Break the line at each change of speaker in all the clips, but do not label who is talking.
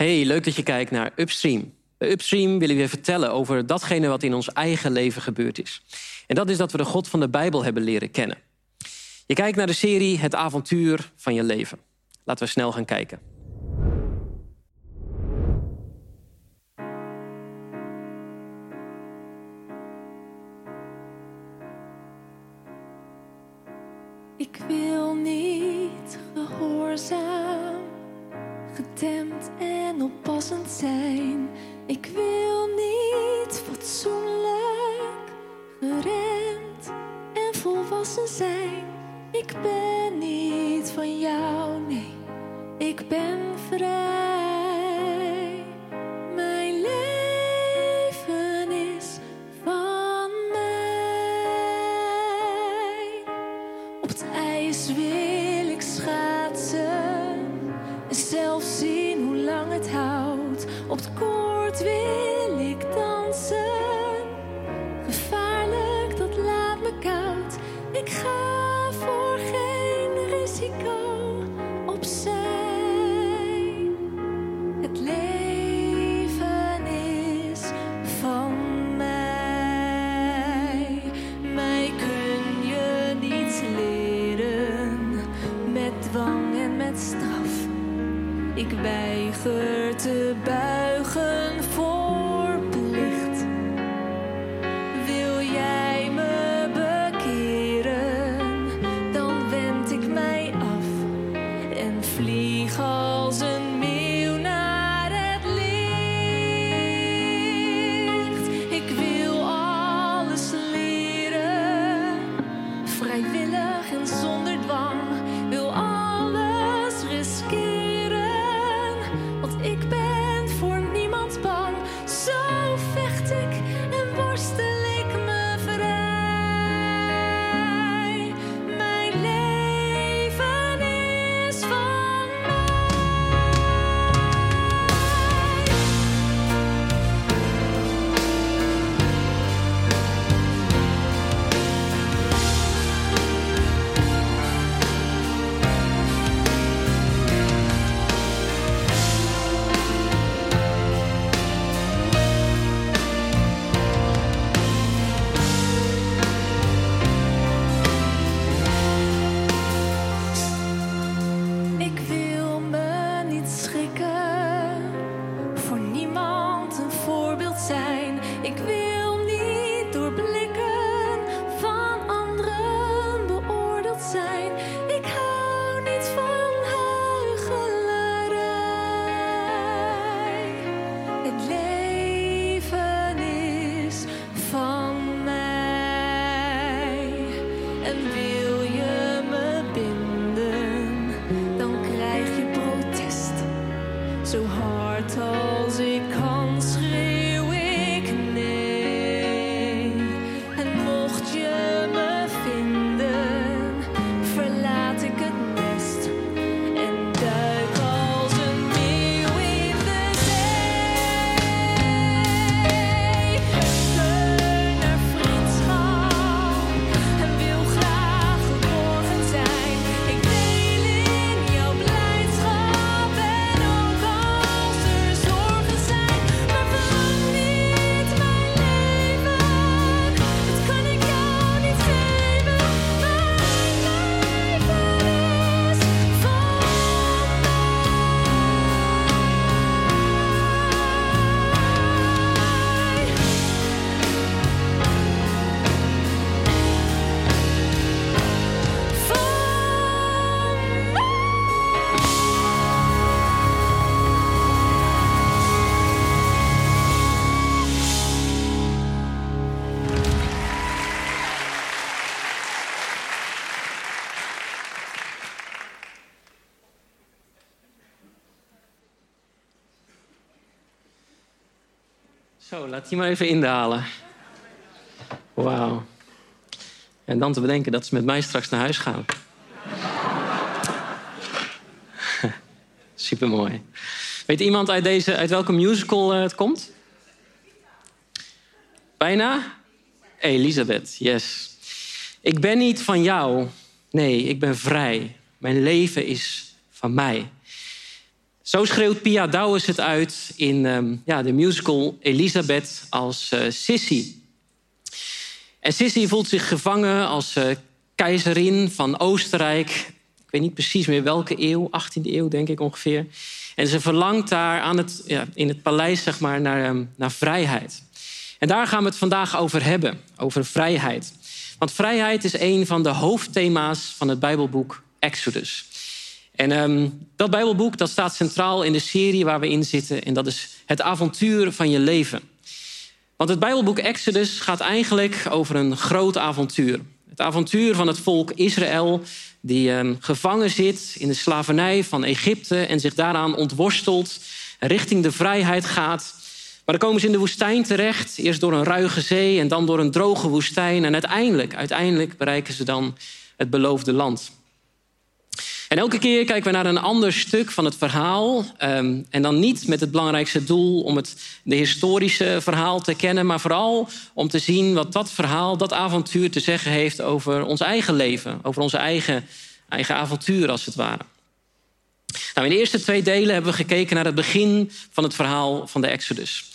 Hey, leuk dat je kijkt naar Upstream. Bij Upstream willen we je vertellen over datgene wat in ons eigen leven gebeurd is. En dat is dat we de God van de Bijbel hebben leren kennen. Je kijkt naar de serie Het avontuur van je leven. Laten we snel gaan kijken.
Ik wil niet gehoorzaam, en oppassend zijn. Ik wil niet fatsoenlijk, geremd en volwassen zijn. Ik ben niet van jou, nee, ik ben vrij. Laat
die maar even indalen. Wauw. En dan te bedenken dat ze met mij straks naar huis gaan. Supermooi. Weet iemand uit, deze, uit welke musical eh, het komt? Bijna? Elisabeth, yes. Ik ben niet van jou. Nee, ik ben vrij. Mijn leven is van mij. Zo schreeuwt Pia Douwes het uit in ehm, ja, de musical Elisabeth als uh, Sissy. En Sissy voelt zich gevangen als uh, keizerin van Oostenrijk. Ik weet niet precies meer welke eeuw, 18e eeuw denk ik ongeveer. En ze verlangt daar aan het, ja, in het paleis zeg maar, naar, um, naar vrijheid. En daar gaan we het vandaag over hebben, over vrijheid. Want vrijheid is een van de hoofdthema's van het Bijbelboek Exodus. En um, dat Bijbelboek dat staat centraal in de serie waar we in zitten. En dat is het avontuur van je leven. Want het Bijbelboek Exodus gaat eigenlijk over een groot avontuur. Het avontuur van het volk Israël, die um, gevangen zit in de slavernij van Egypte en zich daaraan ontworstelt, richting de vrijheid gaat. Maar dan komen ze in de woestijn terecht, eerst door een ruige zee en dan door een droge woestijn. En uiteindelijk, uiteindelijk bereiken ze dan het beloofde land. En elke keer kijken we naar een ander stuk van het verhaal. Um, en dan niet met het belangrijkste doel om het de historische verhaal te kennen, maar vooral om te zien wat dat verhaal, dat avontuur te zeggen heeft over ons eigen leven, over onze eigen, eigen avontuur als het ware. Nou, in de eerste twee delen hebben we gekeken naar het begin van het verhaal van de Exodus.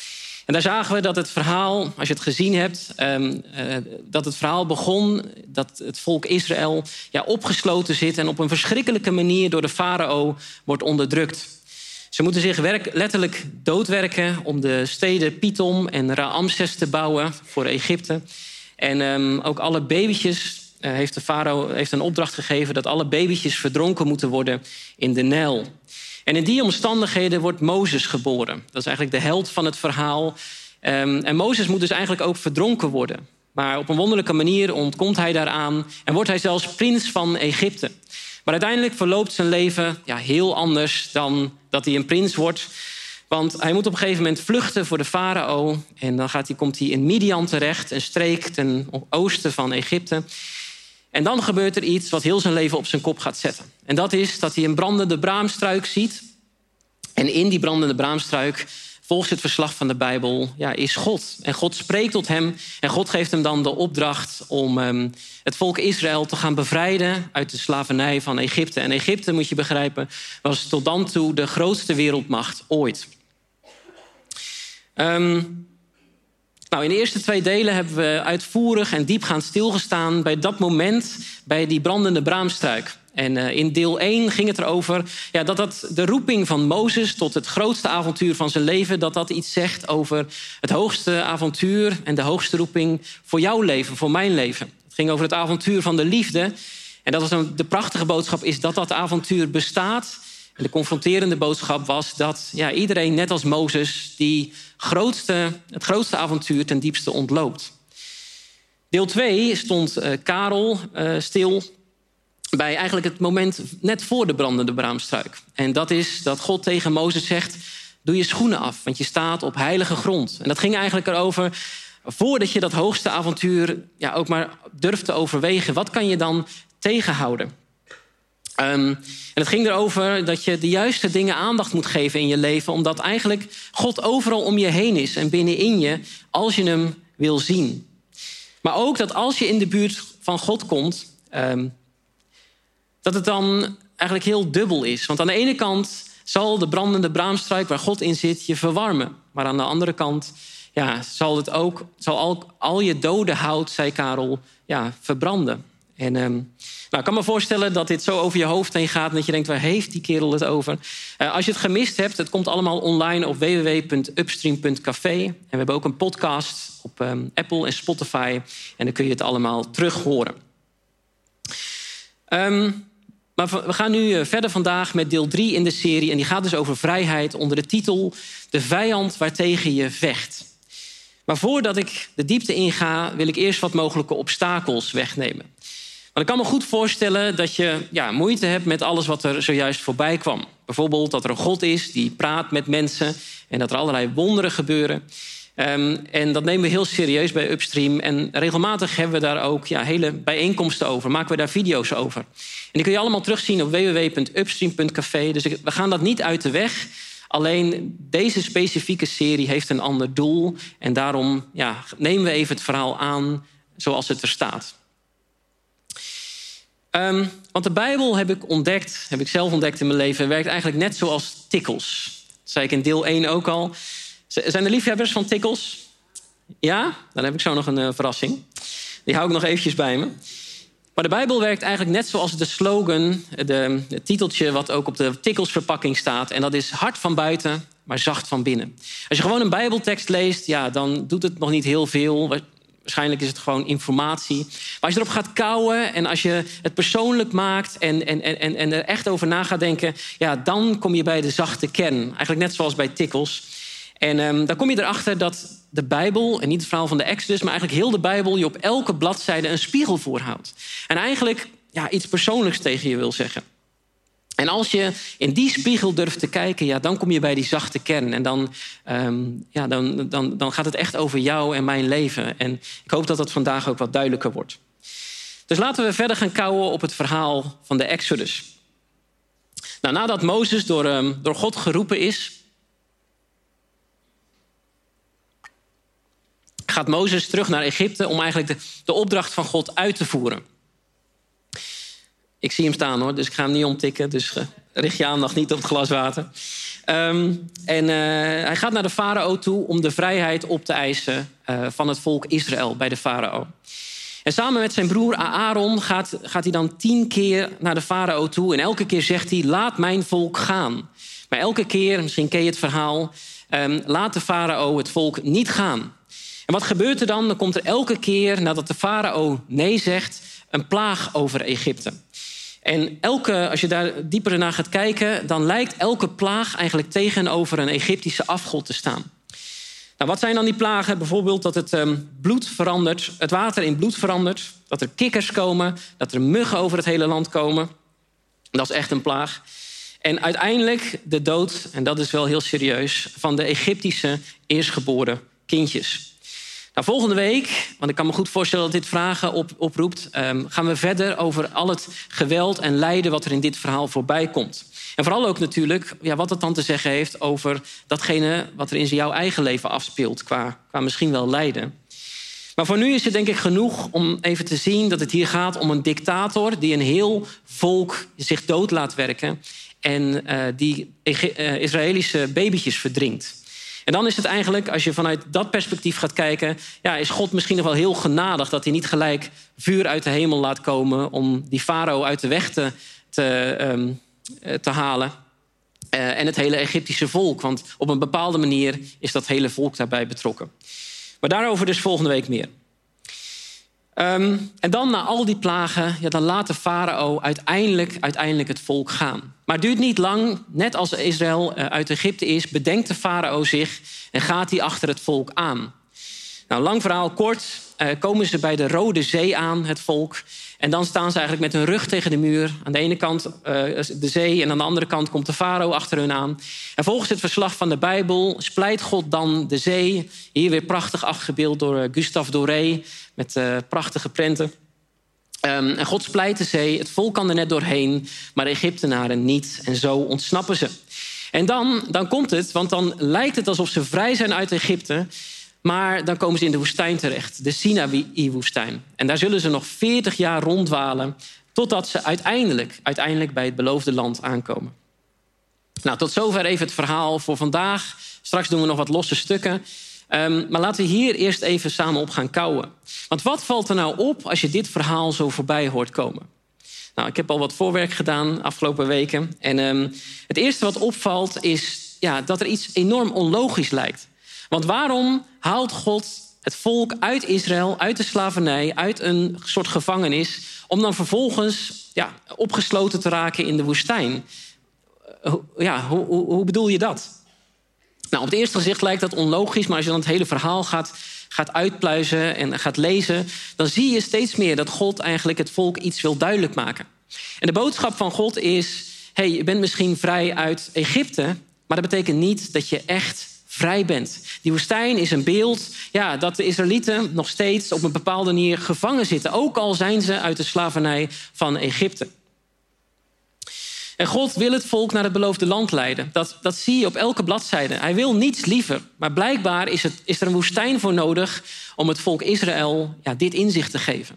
En daar zagen we dat het verhaal, als je het gezien hebt, um, uh, dat het verhaal begon dat het volk Israël ja, opgesloten zit en op een verschrikkelijke manier door de farao wordt onderdrukt. Ze moeten zich werk, letterlijk doodwerken om de steden Pithom en Raamses te bouwen voor Egypte. En um, ook alle babytjes uh, heeft de farao heeft een opdracht gegeven dat alle babytjes verdronken moeten worden in de Nijl. En in die omstandigheden wordt Mozes geboren. Dat is eigenlijk de held van het verhaal. Um, en Mozes moet dus eigenlijk ook verdronken worden. Maar op een wonderlijke manier ontkomt hij daaraan en wordt hij zelfs prins van Egypte. Maar uiteindelijk verloopt zijn leven ja, heel anders dan dat hij een prins wordt. Want hij moet op een gegeven moment vluchten voor de farao. En dan gaat hij, komt hij in Midian terecht, een streek ten oosten van Egypte. En dan gebeurt er iets wat heel zijn leven op zijn kop gaat zetten. En dat is dat hij een brandende braamstruik ziet. En in die brandende braamstruik, volgens het verslag van de Bijbel, ja, is God. En God spreekt tot hem. En God geeft hem dan de opdracht om um, het volk Israël te gaan bevrijden uit de slavernij van Egypte. En Egypte, moet je begrijpen, was tot dan toe de grootste wereldmacht ooit. Um, nou, in de eerste twee delen hebben we uitvoerig en diepgaand stilgestaan bij dat moment bij die brandende braamstruik. En uh, in deel 1 ging het erover ja, dat dat de roeping van Mozes tot het grootste avontuur van zijn leven, dat dat iets zegt over het hoogste avontuur en de hoogste roeping voor jouw leven, voor mijn leven. Het ging over het avontuur van de liefde. En dat was een, de prachtige boodschap is dat dat avontuur bestaat. De confronterende boodschap was dat ja, iedereen, net als Mozes, die grootste, het grootste avontuur ten diepste ontloopt. Deel 2 stond uh, Karel uh, stil bij eigenlijk het moment net voor de brandende braamstruik. En dat is dat God tegen Mozes zegt: Doe je schoenen af, want je staat op heilige grond. En dat ging eigenlijk erover. Voordat je dat hoogste avontuur ja, ook maar durft te overwegen, wat kan je dan tegenhouden? Um, en het ging erover dat je de juiste dingen aandacht moet geven in je leven, omdat eigenlijk God overal om je heen is en binnenin je, als je hem wil zien. Maar ook dat als je in de buurt van God komt, um, dat het dan eigenlijk heel dubbel is. Want aan de ene kant zal de brandende braamstruik waar God in zit je verwarmen, maar aan de andere kant ja, zal het ook, zal al, al je dode hout, zei Karel, ja, verbranden. En um, nou, ik kan me voorstellen dat dit zo over je hoofd heen gaat... en dat je denkt, waar heeft die kerel het over? Uh, als je het gemist hebt, het komt allemaal online op www.upstream.café. En we hebben ook een podcast op um, Apple en Spotify. En dan kun je het allemaal terug horen. Um, maar we gaan nu verder vandaag met deel 3 in de serie. En die gaat dus over vrijheid onder de titel... De vijand waartegen je vecht. Maar voordat ik de diepte inga, wil ik eerst wat mogelijke obstakels wegnemen. Want ik kan me goed voorstellen dat je ja, moeite hebt met alles wat er zojuist voorbij kwam. Bijvoorbeeld dat er een God is die praat met mensen en dat er allerlei wonderen gebeuren. Um, en dat nemen we heel serieus bij Upstream. En regelmatig hebben we daar ook ja, hele bijeenkomsten over. Maken we daar video's over. En die kun je allemaal terugzien op www.upstream.café. Dus we gaan dat niet uit de weg. Alleen deze specifieke serie heeft een ander doel. En daarom ja, nemen we even het verhaal aan zoals het er staat. Ehm, want de Bijbel heb ik ontdekt, heb ik zelf ontdekt in mijn leven, werkt eigenlijk net zoals tikkels. Dat zei ik in deel 1 ook al. Zijn er liefhebbers van tikkels? Ja? Dan heb ik zo nog een eh, verrassing. Die hou ik nog eventjes bij me. Maar de Bijbel werkt eigenlijk net zoals de slogan, de, het titeltje wat ook op de tikkelsverpakking staat. En dat is hard van buiten, maar zacht van binnen. Als je gewoon een Bijbeltekst leest, ja, dan doet het nog niet heel veel. Wa- Waarschijnlijk is het gewoon informatie. Maar als je erop gaat kouwen en als je het persoonlijk maakt en, en, en, en er echt over na gaat denken, ja, dan kom je bij de zachte kern. Eigenlijk net zoals bij tikkels. En ehm, dan kom je erachter dat de Bijbel, en niet het verhaal van de Exodus, maar eigenlijk heel de Bijbel je op elke bladzijde een spiegel voorhoudt. En eigenlijk ja, iets persoonlijks tegen je wil zeggen. En als je in die spiegel durft te kijken, ja, dan kom je bij die zachte kern. En dan, ehm, ja, dan, dan, dan gaat het echt over jou en mijn leven. En ik hoop dat dat vandaag ook wat duidelijker wordt. Dus laten we verder gaan kouwen op het verhaal van de Exodus. Nou, nadat Mozes door, ehm, door God geroepen is, gaat Mozes terug naar Egypte om eigenlijk de, de opdracht van God uit te voeren. Ik zie hem staan hoor, dus ik ga hem niet omtikken. Dus eh, richt je aandacht niet op het glas water. Ehm, en eh, hij gaat naar de farao toe om de vrijheid op te eisen eh, van het volk Israël bij de farao. En samen met zijn broer Aaron gaat, gaat hij dan tien keer naar de farao toe. En elke keer zegt hij, laat mijn volk gaan. Maar elke keer, misschien ken je het verhaal... ehm, laat de farao het volk niet gaan. En wat gebeurt er dan? Dan komt er elke keer nadat de farao nee zegt... een plaag over Egypte. En elke, als je daar dieper naar gaat kijken... dan lijkt elke plaag eigenlijk tegenover een Egyptische afgod te staan. Nou, wat zijn dan die plagen? Bijvoorbeeld dat het ehm, bloed verandert, het water in bloed verandert, dat er kikkers komen, dat er muggen over het hele land komen. Dat is echt een plaag. En uiteindelijk de dood, en dat is wel heel serieus, van de Egyptische eerstgeboren kindjes. Nou, volgende week, want ik kan me goed voorstellen dat dit vragen op, oproept, ehm, gaan we verder over al het geweld en lijden wat er in dit verhaal voorbij komt. En vooral ook natuurlijk ja, wat het dan te zeggen heeft over datgene wat er in jouw eigen leven afspeelt, qua, qua misschien wel lijden. Maar voor nu is het denk ik genoeg om even te zien dat het hier gaat om een dictator die een heel volk zich dood laat werken en eh, die eh, Israëlische babytjes verdrinkt. En dan is het eigenlijk, als je vanuit dat perspectief gaat kijken, ja, is God misschien nog wel heel genadig dat hij niet gelijk vuur uit de hemel laat komen om die farao uit de weg te, te, ehm, eh, te halen. Eh, en het hele Egyptische volk, want op een bepaalde manier is dat hele volk daarbij betrokken. Maar daarover dus volgende week meer. Ehm, en dan na al die plagen, ja, dan laat de farao uiteindelijk, uiteindelijk het volk gaan. Maar het duurt niet lang, net als Israël eh, uit Egypte is, bedenkt de farao zich en gaat hij achter het volk aan. Nou, lang verhaal kort, eh, komen ze bij de Rode Zee aan, het volk. En dan staan ze eigenlijk met hun rug tegen de muur. Aan de ene kant eh, de zee en aan de andere kant komt de farao achter hun aan. En volgens het verslag van de Bijbel splijt God dan de zee. Hier weer prachtig afgebeeld door eh, Gustave Doré met eh, prachtige prenten. Ehm, en God splijt de zee, het volk kan er net doorheen, maar de Egyptenaren niet. En zo ontsnappen ze. En dan, dan komt het, want dan lijkt het alsof ze vrij zijn uit Egypte. Maar dan komen ze in de woestijn terecht, de Sinaï-woestijn. En daar zullen ze nog 40 jaar ronddwalen, totdat ze uiteindelijk, uiteindelijk bij het beloofde land aankomen. Nou, tot zover even het verhaal voor vandaag. Straks doen we nog wat losse stukken. Ehm, maar laten we hier eerst even samen op gaan kouwen. Want wat valt er nou op als je dit verhaal zo voorbij hoort komen? Nou, ik heb al wat voorwerk gedaan afgelopen weken. En ehm, het eerste wat opvalt is ja, dat er iets enorm onlogisch lijkt. Want waarom haalt God het volk uit Israël, uit de slavernij, uit een soort gevangenis, om dan vervolgens ja, opgesloten te raken in de woestijn? Eh, Ja, hoe, hoe, hoe bedoel je dat? Nou, op het eerste gezicht lijkt dat onlogisch, maar als je dan het hele verhaal gaat, gaat uitpluizen en gaat lezen, dan zie je steeds meer dat God eigenlijk het volk iets wil duidelijk maken. En de boodschap van God is: hey, je bent misschien vrij uit Egypte, maar dat betekent niet dat je echt vrij bent. Die woestijn is een beeld ja, dat de Israëlieten nog steeds op een bepaalde manier gevangen zitten, ook al zijn ze uit de slavernij van Egypte. En God wil het volk naar het beloofde land leiden. Dat, dat zie je op elke bladzijde. Hij wil niets liever. Maar blijkbaar is, het, is er een woestijn voor nodig om het volk Israël ja, dit inzicht te geven.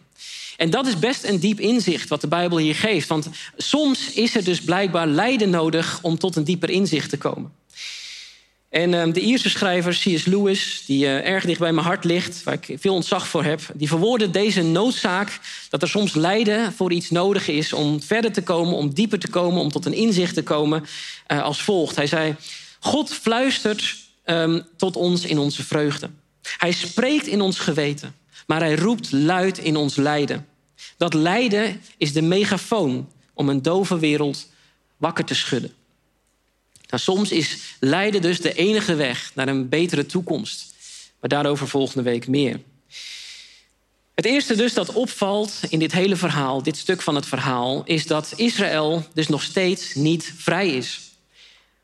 En dat is best een diep inzicht wat de Bijbel hier geeft. Want soms is er dus blijkbaar lijden nodig om tot een dieper inzicht te komen. En uh, de Ierse schrijver C.S. Lewis, die uh, erg dicht bij mijn hart ligt, waar ik veel ontzag voor heb, die verwoordde deze noodzaak dat er soms lijden voor iets nodig is om verder te komen, om dieper te komen, om tot een inzicht te komen, uh, als volgt. Hij zei: God fluistert um, tot ons in onze vreugde. Hij spreekt in ons geweten, maar hij roept luid in ons lijden. Dat lijden is de megafoon om een dove wereld wakker te schudden. Nou, soms is lijden dus de enige weg naar een betere toekomst. Maar daarover volgende week meer. Het eerste dus dat opvalt in dit hele verhaal, dit stuk van het verhaal, is dat Israël dus nog steeds niet vrij is.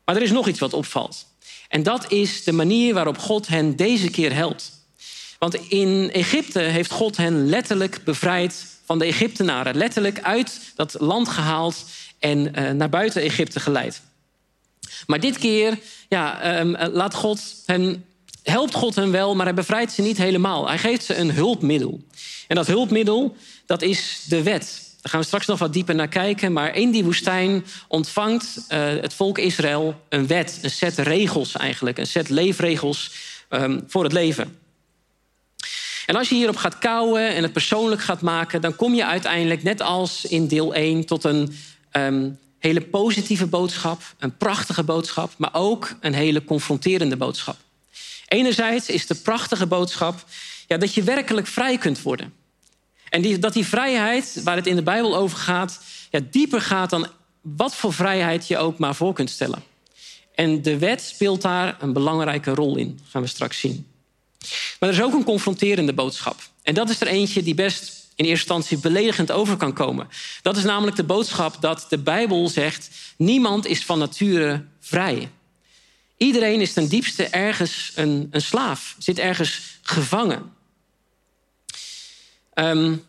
Maar er is nog iets wat opvalt. En dat is de manier waarop God hen deze keer helpt. Want in Egypte heeft God hen letterlijk bevrijd van de Egyptenaren. Letterlijk uit dat land gehaald en uh, naar buiten Egypte geleid. Maar dit keer ja, um, laat God helpt God hen wel, maar hij bevrijdt ze niet helemaal. Hij geeft ze een hulpmiddel. En dat hulpmiddel, dat is de wet. Daar gaan we straks nog wat dieper naar kijken. Maar in die woestijn ontvangt uh, het volk Israël een wet, een set regels eigenlijk. Een set leefregels um, voor het leven. En als je hierop gaat kouwen en het persoonlijk gaat maken... dan kom je uiteindelijk, net als in deel 1, tot een um, hele positieve boodschap. Een prachtige boodschap, maar ook een hele confronterende boodschap. Enerzijds is de prachtige boodschap ja, dat je werkelijk vrij kunt worden. En die, dat die vrijheid, waar het in de Bijbel over gaat... Ja, dieper gaat dan wat voor vrijheid je ook maar voor kunt stellen. En de wet speelt daar een belangrijke rol in, gaan we straks zien. Maar er is ook een confronterende boodschap. En dat is er eentje die best in eerste instantie beledigend over kan komen. Dat is namelijk de boodschap dat de Bijbel zegt: niemand is van nature vrij. Iedereen is ten diepste ergens een, een slaaf, zit ergens gevangen. Um,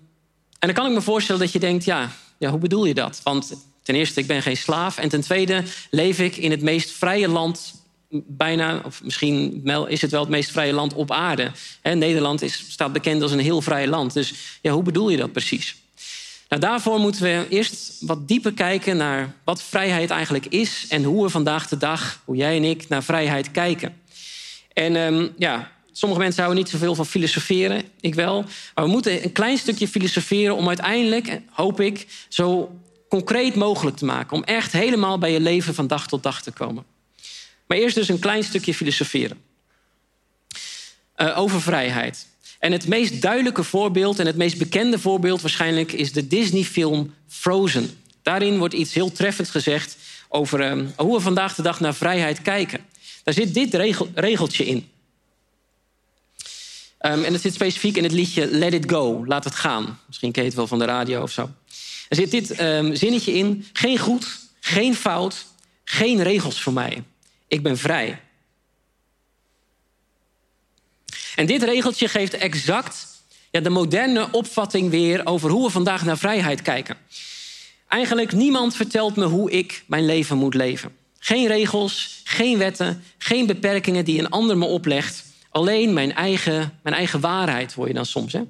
en dan kan ik me voorstellen dat je denkt: ja, ja, hoe bedoel je dat? Want ten eerste, ik ben geen slaaf. En ten tweede, leef ik in het meest vrije land bijna, of misschien is het wel het meest vrije land op aarde. Nederland is, staat bekend als een heel vrij land. Dus ja, hoe bedoel je dat precies? Nou, daarvoor moeten we eerst wat dieper kijken naar wat vrijheid eigenlijk is en hoe we vandaag de dag, hoe jij en ik, naar vrijheid kijken. En um, ja, sommige mensen houden niet zoveel van filosoferen, ik wel. Maar we moeten een klein stukje filosoferen om uiteindelijk, hoop ik, zo concreet mogelijk te maken. Om echt helemaal bij je leven van dag tot dag te komen. Maar eerst dus een klein stukje filosoferen. Uh, over vrijheid. En het meest duidelijke voorbeeld en het meest bekende voorbeeld waarschijnlijk is de Disney-film Frozen. Daarin wordt iets heel treffends gezegd over uh, hoe we vandaag de dag naar vrijheid kijken. Daar zit dit regel, regeltje in. Um, en het zit specifiek in het liedje Let It Go, laat het gaan. Misschien ken je het wel van de radio of zo. Er zit dit um, zinnetje in: geen goed, geen fout, geen regels voor mij. Ik ben vrij. En dit regeltje geeft exact ja, de moderne opvatting weer over hoe we vandaag naar vrijheid kijken. Eigenlijk niemand vertelt me hoe ik mijn leven moet leven. Geen regels, geen wetten, geen beperkingen die een ander me oplegt. Alleen mijn eigen, mijn eigen waarheid, hoor je dan soms. Hè?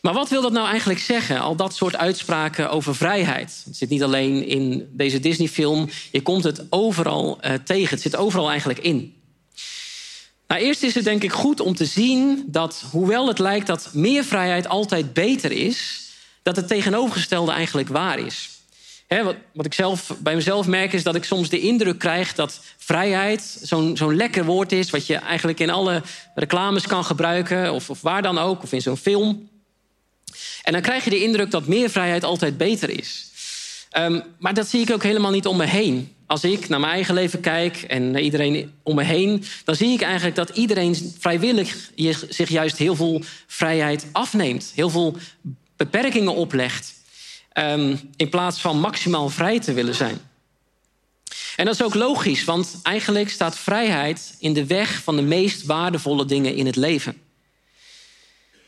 Maar wat wil dat nou eigenlijk zeggen, al dat soort uitspraken over vrijheid? Het zit niet alleen in deze Disney-film, je komt het overal uh, tegen. Het zit overal eigenlijk in. Nou, eerst is het denk ik goed om te zien dat, hoewel het lijkt dat meer vrijheid altijd beter is, dat het tegenovergestelde eigenlijk waar is. Wat, wat, ik zelf bij mezelf merk is dat ik soms de indruk krijg dat vrijheid zo'n zo'n lekker woord is, wat je eigenlijk in alle reclames kan gebruiken, of, of waar dan ook, of in zo'n film. En dan krijg je de indruk dat meer vrijheid altijd beter is. Um, maar dat zie ik ook helemaal niet om me heen. Als ik naar mijn eigen leven kijk en naar iedereen om me heen, dan zie ik eigenlijk dat iedereen vrijwillig zich juist heel veel vrijheid afneemt, heel veel beperkingen oplegt, um, in plaats van maximaal vrij te willen zijn. En dat is ook logisch, want eigenlijk staat vrijheid in de weg van de meest waardevolle dingen in het leven.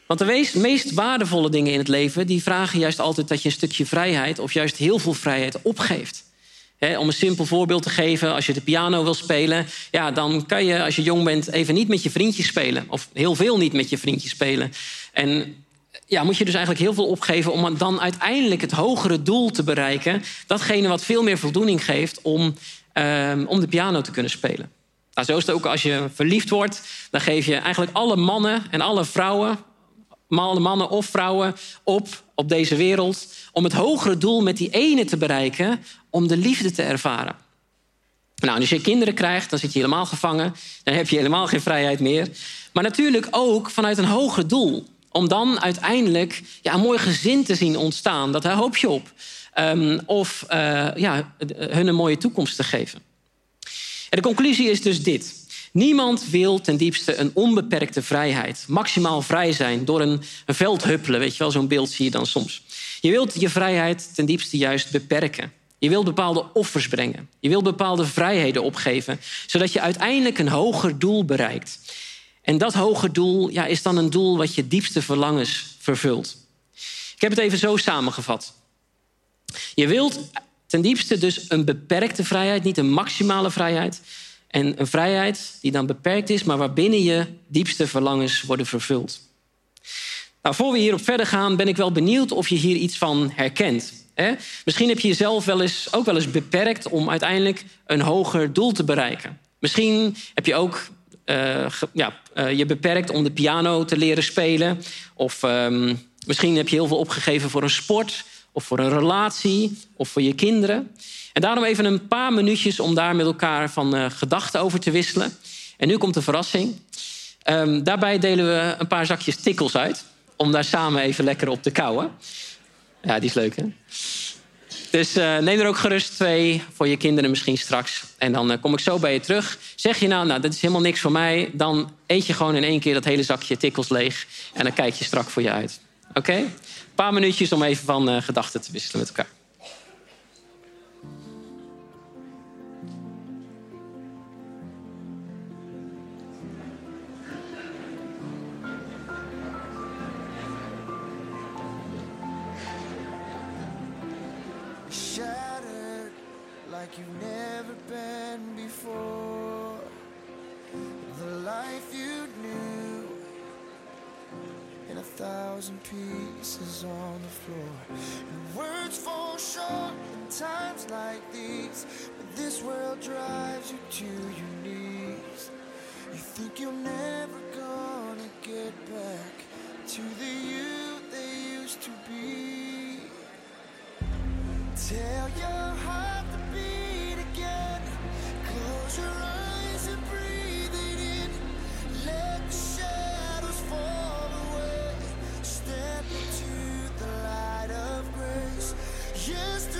Want de meest, waardevolle dingen in het leven... die vragen juist altijd dat je een stukje vrijheid... of juist heel veel vrijheid opgeeft. Om een simpel voorbeeld te geven, als je de piano wil spelen... Ja, dan kan je als je jong bent even niet met je vriendjes spelen. Of heel veel niet met je vriendjes spelen. En ja, moet je dus eigenlijk heel veel opgeven om dan uiteindelijk het hogere doel te bereiken. Datgene wat veel meer voldoening geeft om, ehm, om de piano te kunnen spelen. Nou, zo is het ook als je verliefd wordt. Dan geef je eigenlijk alle mannen en alle vrouwen, mannen of vrouwen, op op deze wereld. Om het hogere doel met die ene te bereiken, om de liefde te ervaren. Nou, als je kinderen krijgt, dan zit je helemaal gevangen. Dan heb je helemaal geen vrijheid meer. Maar natuurlijk ook vanuit een hoger doel. Om dan uiteindelijk ja, een mooi gezin te zien ontstaan. Dat hoop je op. Um, of uh, ja, hun een mooie toekomst te geven. En de conclusie is dus dit. Niemand wil ten diepste een onbeperkte vrijheid. Maximaal vrij zijn door een, een veld huppelen. Weet je wel, zo'n beeld zie je dan soms. Je wilt je vrijheid ten diepste juist beperken. Je wilt bepaalde offers brengen. Je wilt bepaalde vrijheden opgeven, zodat je uiteindelijk een hoger doel bereikt. En dat hoger doel ja, is dan een doel wat je diepste verlangens vervult. Ik heb het even zo samengevat. Je wilt ten diepste dus een beperkte vrijheid, niet een maximale vrijheid. En een vrijheid die dan beperkt is, maar waarbinnen je diepste verlangens worden vervuld. Nou, voor we hierop verder gaan, ben ik wel benieuwd of je hier iets van herkent. Hè? Misschien heb je jezelf wel eens, ook wel eens beperkt om uiteindelijk een hoger doel te bereiken. Misschien heb je ook uh, ja, uh, je beperkt om de piano te leren spelen. Of um, misschien heb je heel veel opgegeven voor een sport, of voor een relatie, of voor je kinderen. En daarom even een paar minuutjes om daar met elkaar van uh, gedachten over te wisselen. En nu komt de verrassing. Um, daarbij delen we een paar zakjes tikkels uit. Om daar samen even lekker op te kouwen. Ja, die is leuk, hè? Dus uh, neem er ook gerust twee voor je kinderen misschien straks. En dan uh, kom ik zo bij je terug. Zeg je nou, nou, dat is helemaal niks voor mij... dan eet je gewoon in één keer dat hele zakje tikkels leeg... en dan kijk je strak voor je uit. Oké? Paar minuutjes om even van uh, gedachten te wisselen met elkaar.
Thousand pieces on the floor. And words fall short in times like these. But this world drives you to your knees. You think you're never gonna get back to the you they used to be. Tell your heart to beat again. Close your eyes Just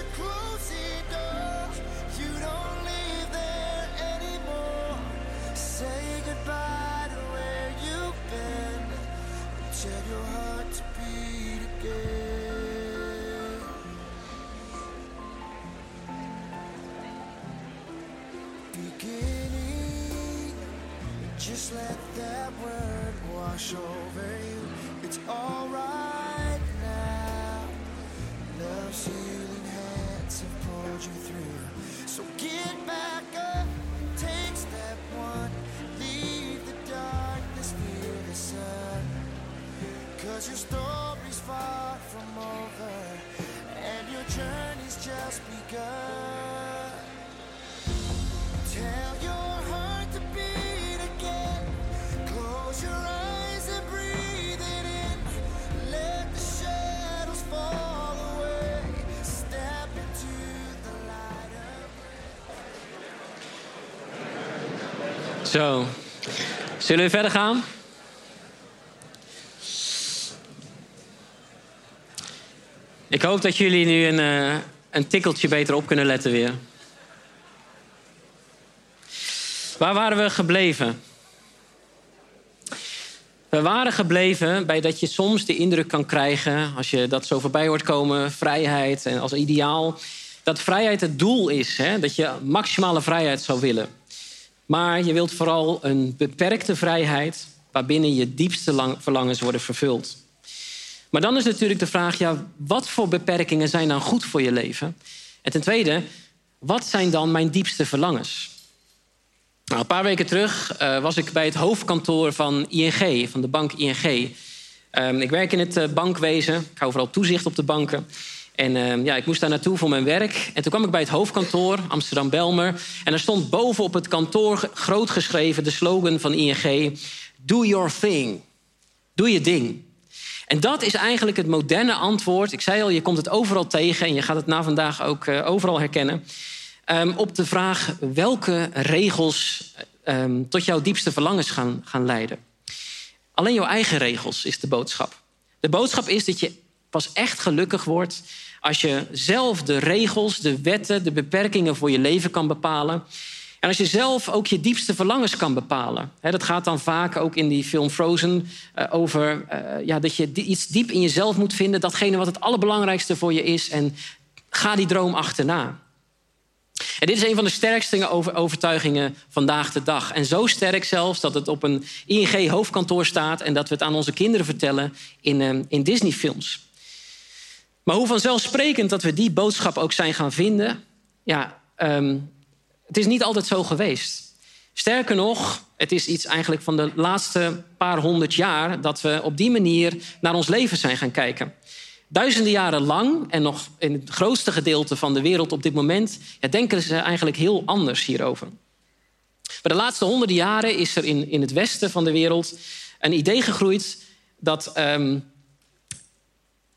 a closing door You don't live there anymore Say goodbye to where you've been let your heart beat again You can eat You just let that word wash over you. It's alright. Love's healing hands have pulled you through. So get back up, take step one. Leave the darkness, feel the sun. Cause your story's far from over, and your journey's just begun. Tell your
Zo. Zullen we verder gaan? Ik hoop dat jullie nu een, uh, een tikkeltje beter op kunnen letten weer. Waar waren we gebleven? We waren gebleven bij dat je soms de indruk kan krijgen, als je dat zo voorbij hoort komen, vrijheid en als ideaal, dat vrijheid het doel is. Hè? Dat je maximale vrijheid zou willen. Maar je wilt vooral een beperkte vrijheid waarbinnen je diepste verlangens worden vervuld. Maar dan is natuurlijk de vraag, ja, wat voor beperkingen zijn dan goed voor je leven? En ten tweede, wat zijn dan mijn diepste verlangens? Nou, een paar weken terug uh, was ik bij het hoofdkantoor van ING, van de bank ING. Ehm, ik werk in het eh, bankwezen. Ik hou vooral toezicht op de banken. En ehm, ja, ik moest daar naartoe voor mijn werk. En toen kwam ik bij het hoofdkantoor, Amsterdam-Belmer. En er stond boven op het kantoor groot geschreven de slogan van ING... Do your thing. Doe je ding. En dat is eigenlijk het moderne antwoord. Ik zei al, je komt het overal tegen... en je gaat het na vandaag ook eh, overal herkennen. Ehm, op de vraag welke regels ehm, tot jouw diepste verlangens gaan, gaan leiden. Alleen jouw eigen regels is de boodschap. De boodschap is dat je pas echt gelukkig wordt als je zelf de regels, de wetten, de beperkingen voor je leven kan bepalen. En als je zelf ook je diepste verlangens kan bepalen. Dat gaat dan vaak ook in die film Frozen eh, over eh, ja, dat je iets diep in jezelf moet vinden, datgene wat het allerbelangrijkste voor je is. En ga die droom achterna. En dit is een van de sterkste over- overtuigingen vandaag de dag. En zo sterk zelfs dat het op een ING-hoofdkantoor staat... en dat we het aan onze kinderen vertellen in, eh, in Disney-films. Maar hoe vanzelfsprekend dat we die boodschap ook zijn gaan vinden... ja, ehm, het is niet altijd zo geweest. Sterker nog, het is iets eigenlijk van de laatste paar honderd jaar... dat we op die manier naar ons leven zijn gaan kijken. Duizenden jaren lang en nog in het grootste gedeelte van de wereld op dit moment... Ja, denken ze eigenlijk heel anders hierover. Maar de laatste honderden jaren is er in, in het westen van de wereld een idee gegroeid... dat ehm,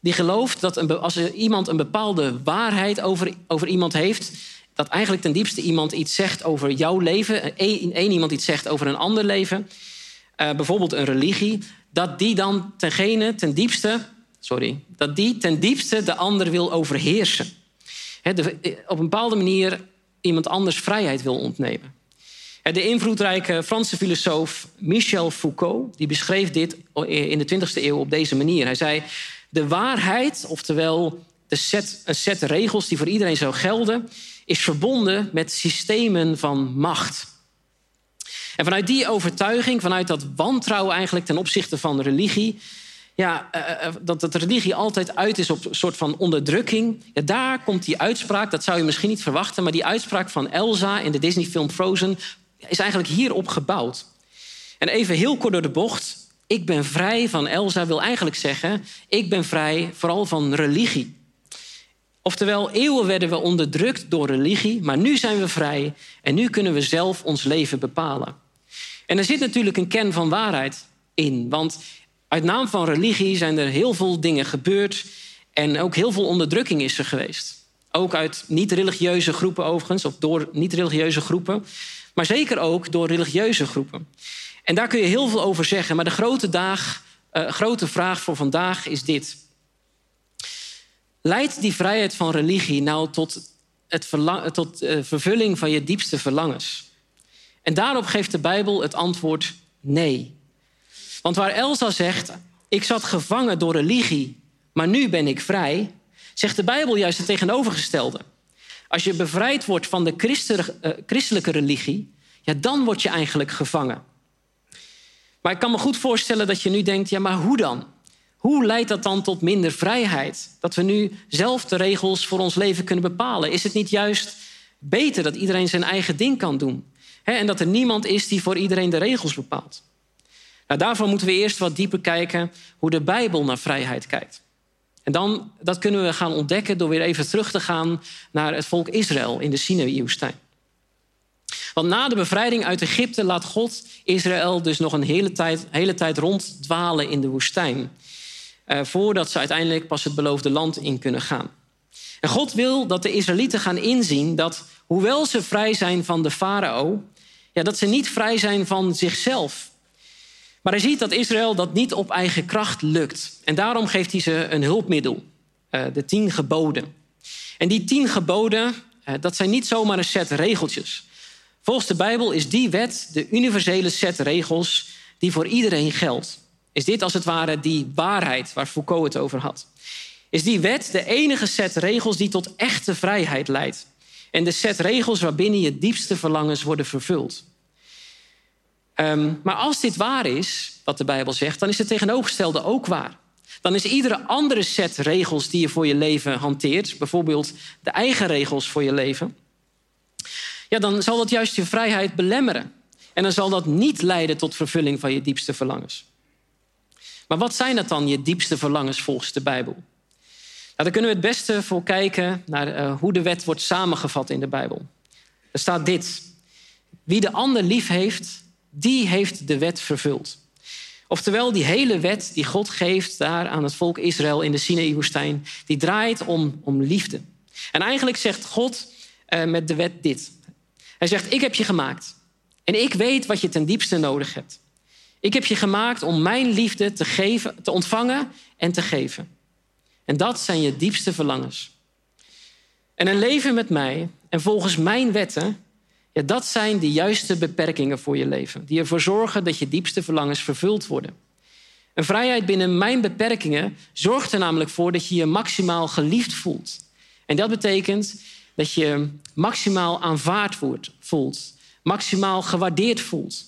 die gelooft dat een, als iemand een bepaalde waarheid over, over iemand heeft... dat eigenlijk ten diepste iemand iets zegt over jouw leven... één één iemand iets zegt over een ander leven... eh, bijvoorbeeld een religie... dat die dan tengene ten diepste... sorry, dat die ten diepste de ander wil overheersen. De- eh, op een bepaalde manier iemand anders vrijheid wil ontnemen. De invloedrijke Franse filosoof Michel Foucault die beschreef dit in de 20e eeuw op deze manier. Hij zei: De waarheid, oftewel de set, een set regels die voor iedereen zou gelden, is verbonden met systemen van macht. En vanuit die overtuiging, vanuit dat wantrouwen eigenlijk ten opzichte van religie, ja, eh, eh, dat dat religie altijd uit is op een soort van onderdrukking. Ja, daar komt die uitspraak, dat zou je misschien niet verwachten, maar die uitspraak van Elsa in de Disney-film Frozen is eigenlijk hierop gebouwd. En even heel kort door de bocht. Ik ben vrij van Elsa wil eigenlijk zeggen, ik ben vrij vooral van religie. Oftewel, eeuwen werden we onderdrukt door religie, maar nu zijn we vrij en nu kunnen we zelf ons leven bepalen. En er zit natuurlijk een kern van waarheid in, want uit naam van religie zijn er heel veel dingen gebeurd en ook heel veel onderdrukking is er geweest. Ook uit niet-religieuze groepen overigens, of door niet-religieuze groepen, maar zeker ook door religieuze groepen. En daar kun je heel veel over zeggen, maar de grote, daag, eh, grote vraag voor vandaag is dit. Leidt die vrijheid van religie nou tot, het tot eh, vervulling van je diepste verlangens? En daarop geeft de Bijbel het antwoord nee. Want waar Elsa zegt, ik zat gevangen door religie, maar nu ben ik vrij, zegt de Bijbel juist het tegenovergestelde. Als je bevrijd wordt van de eh, christelijke religie, ja, dan word je eigenlijk gevangen. Maar ik kan me goed voorstellen dat je nu denkt, ja, maar hoe dan? Hoe leidt dat dan tot minder vrijheid? Dat we nu zelf de regels voor ons leven kunnen bepalen? Is het niet juist beter dat iedereen zijn eigen ding kan doen? En dat er niemand is die voor iedereen de regels bepaalt? Nou, daarvoor moeten we eerst wat dieper kijken hoe de Bijbel naar vrijheid kijkt. En dan, dat kunnen we gaan ontdekken door weer even terug te gaan naar het volk Israël in de Sinaï-woestijn. Want na de bevrijding uit Egypte laat God Israël dus nog een hele tijd, hele tijd ronddwalen in de woestijn. Eh, voordat ze uiteindelijk pas het beloofde land in kunnen gaan. En God wil dat de Israëlieten gaan inzien dat, hoewel ze vrij zijn van de farao, ja, dat ze niet vrij zijn van zichzelf. Maar hij ziet dat Israël dat niet op eigen kracht lukt. En daarom geeft hij ze een hulpmiddel, eh, de tien geboden. En die tien geboden, eh, dat zijn niet zomaar een set regeltjes. Volgens de Bijbel is die wet de universele set regels die voor iedereen geldt. Is dit als het ware die waarheid waar Foucault het over had? Is die wet de enige set regels die tot echte vrijheid leidt? En de set regels waarbinnen je diepste verlangens worden vervuld? Um, maar als dit waar is, wat de Bijbel zegt, dan is het tegenovergestelde ook waar. Dan is iedere andere set regels die je voor je leven hanteert, bijvoorbeeld de eigen regels voor je leven, ja, dan zal dat juist je vrijheid belemmeren. En dan zal dat niet leiden tot vervulling van je diepste verlangens. Maar wat zijn dat dan, je diepste verlangens volgens de Bijbel? Nou, daar kunnen we het beste voor kijken naar eh, hoe de wet wordt samengevat in de Bijbel. Er staat dit. Wie de ander lief heeft, die heeft de wet vervuld. Oftewel, die hele wet die God geeft daar aan het volk Israël in de Sinaï-woestijn, die draait om, om liefde. En eigenlijk zegt God eh, met de wet dit. Hij zegt, ik heb je gemaakt. En ik weet wat je ten diepste nodig hebt. Ik heb je gemaakt om mijn liefde te, geven, te ontvangen en te geven. En dat zijn je diepste verlangens. En een leven met mij en volgens mijn wetten, ja, dat zijn de juiste beperkingen voor je leven. Die ervoor zorgen dat je diepste verlangens vervuld worden. Een vrijheid binnen mijn beperkingen zorgt er namelijk voor dat je je maximaal geliefd voelt. En dat betekent dat je maximaal aanvaard wordt, voelt, maximaal gewaardeerd voelt.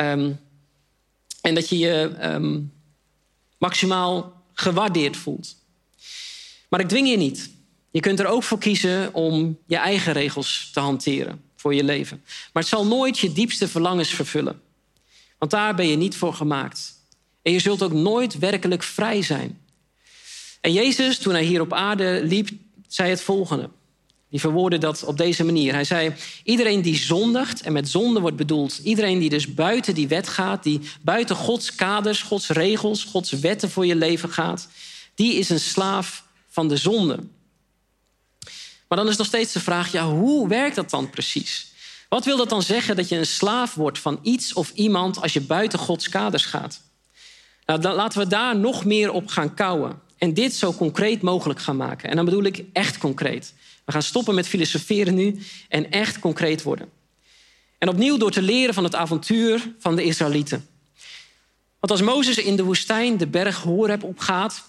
Um, en dat je je um, maximaal gewaardeerd voelt. Maar ik dwing je niet. Je kunt er ook voor kiezen om je eigen regels te hanteren voor je leven. Maar het zal nooit je diepste verlangens vervullen. Want daar ben je niet voor gemaakt. En je zult ook nooit werkelijk vrij zijn. En Jezus, toen hij hier op aarde liep, zei het volgende. Die verwoordde dat op deze manier. Hij zei: Iedereen die zondigt, en met zonde wordt bedoeld iedereen die dus buiten die wet gaat, die buiten Gods kaders, Gods regels, Gods wetten voor je leven gaat, die is een slaaf van de zonde. Maar dan is nog steeds de vraag: ja, hoe werkt dat dan precies? Wat wil dat dan zeggen dat je een slaaf wordt van iets of iemand als je buiten Gods kaders gaat? Nou, dan laten we daar nog meer op gaan kouwen en dit zo concreet mogelijk gaan maken. En dan bedoel ik echt concreet. We gaan stoppen met filosoferen nu en echt concreet worden. En opnieuw door te leren van het avontuur van de Israëlieten. Want als Mozes in de woestijn de berg Horeb opgaat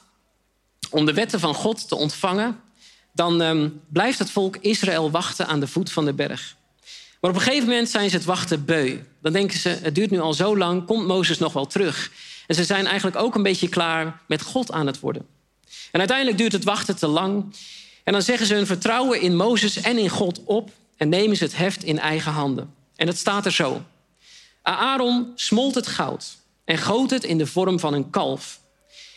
om de wetten van God te ontvangen, dan um, blijft het volk Israël wachten aan de voet van de berg. Maar op een gegeven moment zijn ze het wachten beu. Dan denken ze, het duurt nu al zo lang, komt Mozes nog wel terug? En ze zijn eigenlijk ook een beetje klaar met God aan het worden. En uiteindelijk duurt het wachten te lang. En dan zeggen ze hun vertrouwen in Mozes en in God op en nemen ze het heft in eigen handen. En het staat er zo. Aaron smolt het goud en goot het in de vorm van een kalf.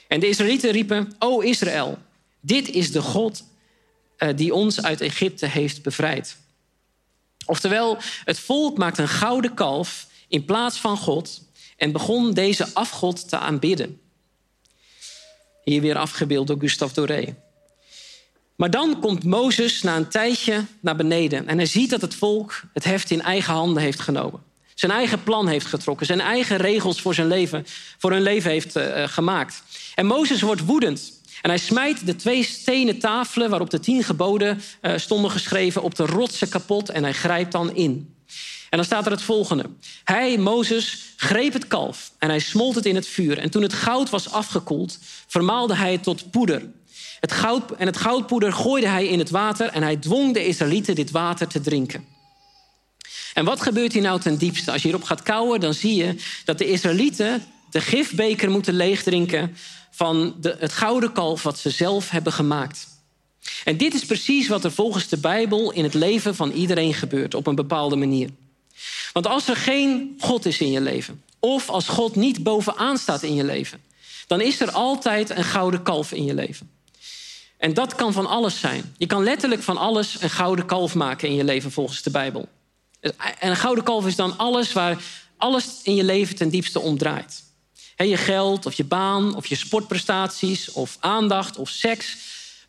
En de Israëlieten riepen, O Israël, dit is de God uh, die ons uit Egypte heeft bevrijd. Oftewel, het volk maakt een gouden kalf in plaats van God en begon deze afgod te aanbidden. Hier weer afgebeeld door Gustave Doré. Maar dan komt Mozes na een tijdje naar beneden en hij ziet dat het volk het heft in eigen handen heeft genomen. Zijn eigen plan heeft getrokken, zijn eigen regels voor, zijn leven, voor hun leven heeft uh, gemaakt. En Mozes wordt woedend en hij smijt de twee stenen tafelen waarop de tien geboden uh, stonden geschreven op de rotsen kapot en hij grijpt dan in. En dan staat er het volgende. Hij, Mozes, greep het kalf en hij smolt het in het vuur. En toen het goud was afgekoeld, vermaalde hij het tot poeder. Het goud, en het goudpoeder gooide hij in het water en hij dwong de Israëlieten dit water te drinken. En wat gebeurt hier nou ten diepste? Als je hierop gaat kouwen, dan zie je dat de Israëlieten de gifbeker moeten leegdrinken van de, het gouden kalf wat ze zelf hebben gemaakt. En dit is precies wat er volgens de Bijbel in het leven van iedereen gebeurt op een bepaalde manier. Want als er geen God is in je leven, of als God niet bovenaan staat in je leven, dan is er altijd een gouden kalf in je leven. En dat kan van alles zijn. Je kan letterlijk van alles een gouden kalf maken in je leven volgens de Bijbel. En een gouden kalf is dan alles waar alles in je leven ten diepste om draait. je geld of je baan of je sportprestaties of aandacht of seks.